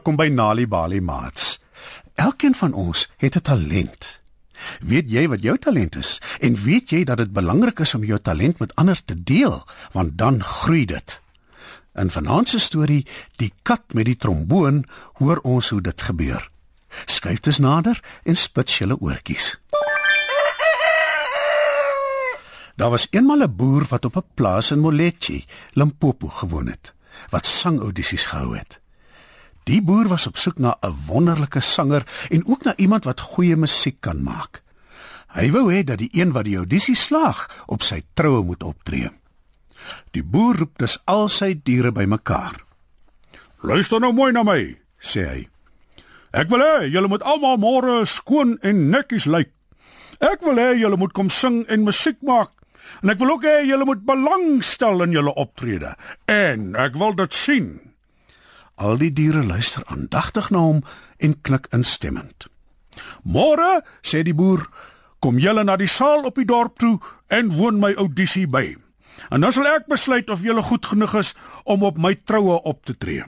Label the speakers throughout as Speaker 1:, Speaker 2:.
Speaker 1: Welkom by Nali Bali Mats. Elkeen van ons het 'n talent. Weet jy wat jou talent is en weet jy dat dit belangrik is om jou talent met ander te deel, want dan groei dit. In vanaand se storie, Die kat met die tromboon, hoor ons hoe dit gebeur. Skuif dus nader en spits julle oortjies. Daar was eenmal 'n boer wat op 'n plaas in Molechi, Limpopo gewoon het, wat sangaudisies gehou het. Die boer was op soek na 'n wonderlike sanger en ook na iemand wat goeie musiek kan maak. Hy wou hê dat die een wat die audisie slaag, op sy troue moet optree. Die boer roep dus al sy diere bymekaar.
Speaker 2: Luister nou mooi na my, sê hy. Ek wil hê julle moet almal môre skoon en netjies lyk. Ek wil hê julle moet kom sing en musiek maak. En ek wil ook hê julle moet belangstel in julle optrede. En ek wil dit sien.
Speaker 1: Al die diere luister aandagtig na hom en knik instemmend.
Speaker 2: Môre, sê die boer, kom julle na die saal op die dorp toe en woon my audisie by. En dan sal ek besluit of julle goed genoeg is om op my troue op te tree.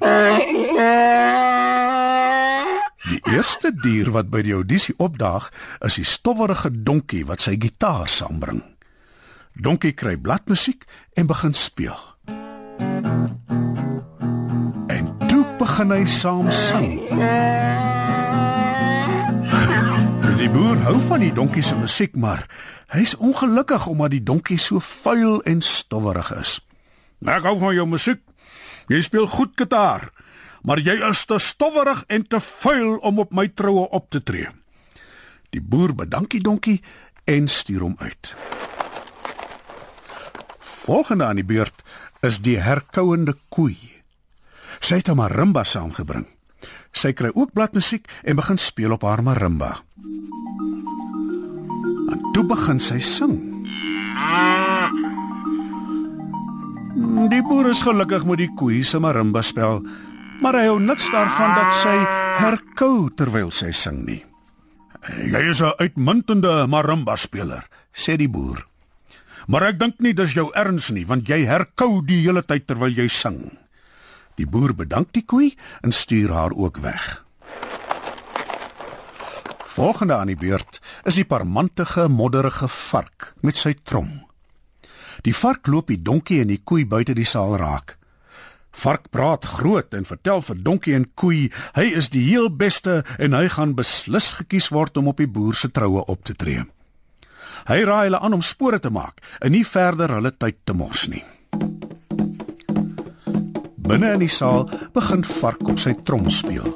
Speaker 1: Die eerste dier wat by die audisie opdaag, is die stowwerige donkie wat sy gitaar saambring. Donkie kry bladmusiek en begin speel. Begin hy saam sing. Die boer hou van die donkie se musiek, maar hy's ongelukkig omdat die donkie so vuil en stowwerig is.
Speaker 2: Ek hou van jou musiek. Jy speel goed gitaar, maar jy is te stowwerig en te vuil om op my troue op te tree.
Speaker 1: Die boer bedank die donkie en stuur hom uit. Volgende aan die beurt is die herkouende koei. Sy het 'n marimba saamgebring. Sy kry ook bladmusiek en begin speel op haar marimba. En toe begin sy sing. Die boer is gelukkig met die koei se marimba spel, maar hy hou niks daarvan dat sy herkou terwyl sy sing nie.
Speaker 2: Jy is 'n uitmuntende marimba speler,
Speaker 1: sê die boer.
Speaker 2: Maar ek dink nie dis jou erns nie, want jy herkou die hele tyd terwyl jy sing.
Speaker 1: Die boer bedank die koei en stuur haar ook weg. Volgende aan die beurt is die parmantige modderige vark met sy trom. Die vark loop die donkie en die koei buite die saal raak. Vark praat groot en vertel vir donkie en koei hy is die heel beste en hy gaan beslis gekies word om op die boer se troue op te tree. Hy raai hulle aan om spore te maak en nie verder hulle tyd te mors nie. Binne in die saal begin vark op sy trom speel.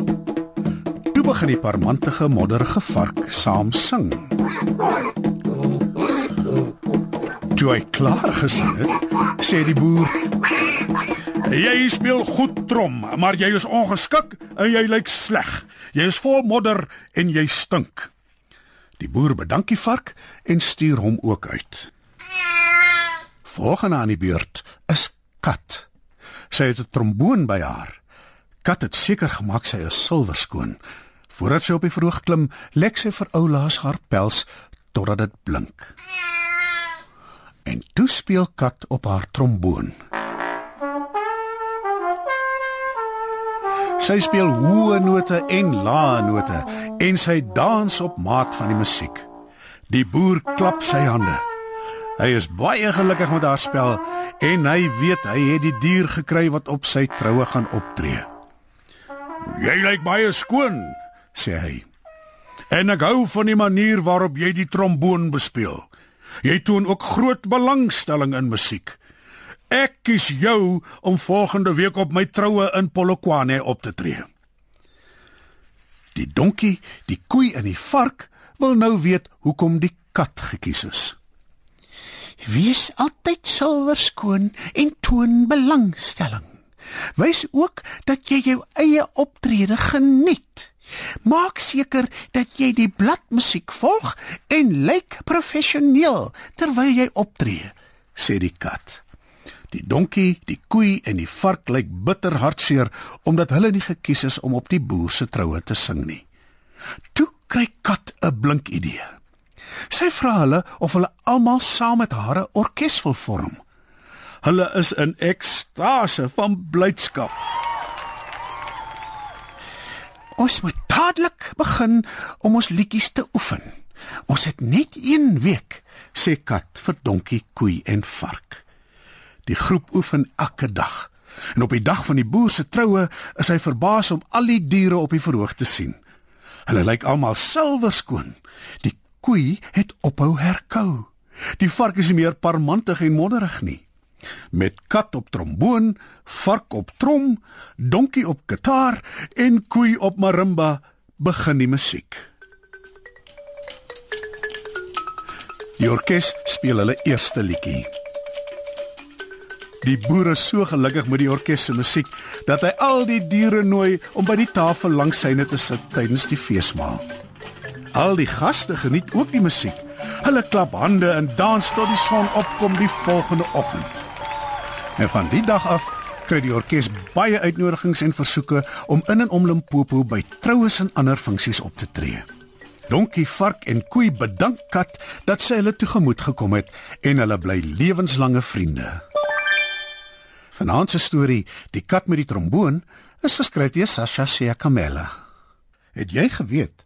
Speaker 1: Toe begin die parmantige modderige vark saam sing. Toe hy klaar gesing het, sê die boer:
Speaker 2: "Jy speel goed trom, maar jy is ongeskik en jy lyk sleg. Jy is vol modder en jy stink."
Speaker 1: Die boer bedank die vark en stuur hom ook uit. Volgende aan die beurt is kat. Sy het 'n tromboon by haar. Kat het seker gemaak sy is silwerskoon. Voordat sy op die verhoog klim, lek sy vir oulaas haar pels totdat dit blink. En toe speel kat op haar tromboon. Sy speel hoë note en lae note en sy dans op maat van die musiek. Die boer klap sy hande. Hy is baie gelukkig met haar spel en hy weet hy het die dier gekry wat op sy troue gaan optree.
Speaker 2: "Jy lyk baie skoon," sê hy. "En ek hou van die manier waarop jy die tromboon bespeel. Jy toon ook groot belangstelling in musiek. Ek kies jou om volgende week op my troue in Polokwane op te tree."
Speaker 1: Die donkie, die koei en die vark wil nou weet hoekom die kat gekies is.
Speaker 3: Wees altyd silwer skoon en toon belangstelling. Wys ook dat jy jou eie optrede geniet. Maak seker dat jy die bladmusiek volg en lyk professioneel terwyl jy optree,
Speaker 1: sê die kat. Die donkie, die koei en die vark lyk bitter hartseer omdat hulle nie gekies is om op die boer se troue te sing nie. Toe kry kat 'n blink idee. Sy vra hulle of hulle almal saam met haar 'n orkes wil vorm. Hulle is in ekstase van blydskap.
Speaker 3: Ons moet dadelik begin om ons liedjies te oefen. Ons het net 1 week,
Speaker 1: sê kat vir donkie, koei en vark. Die groep oefen elke dag. En op die dag van die boer se troue is hy verbaas om al die diere op die verhoog te sien. Hulle lyk almal silwer skoon. Die koei het ophou herkou. Die vark is nie meer parmantig en modderig nie. Met kat op tromboon, vark op trom, donkie op kitaar en koei op marimba begin die musiek. Die orkes speel hulle eerste liedjie. Die boer is so gelukkig met die orkes se musiek dat hy al die diere nooi om by die tafel langs syne te sit tydens die feesmaal. Al die gaste geniet ook die musiek. Hulle klap hande en dans tot die son opkom die volgende oggend. En van die dag af kry die orkes baie uitnodigings en versoeke om in en om Limpopo by troues en ander funksies op te tree. Donkie, vark en koei bedank Kat dat sy hulle toegemoet gekom het en hulle bly lewenslange vriende. Vanaand se storie, Die kat met die tromboon, is geskryf deur Sasha Siakamela. Het jy geweet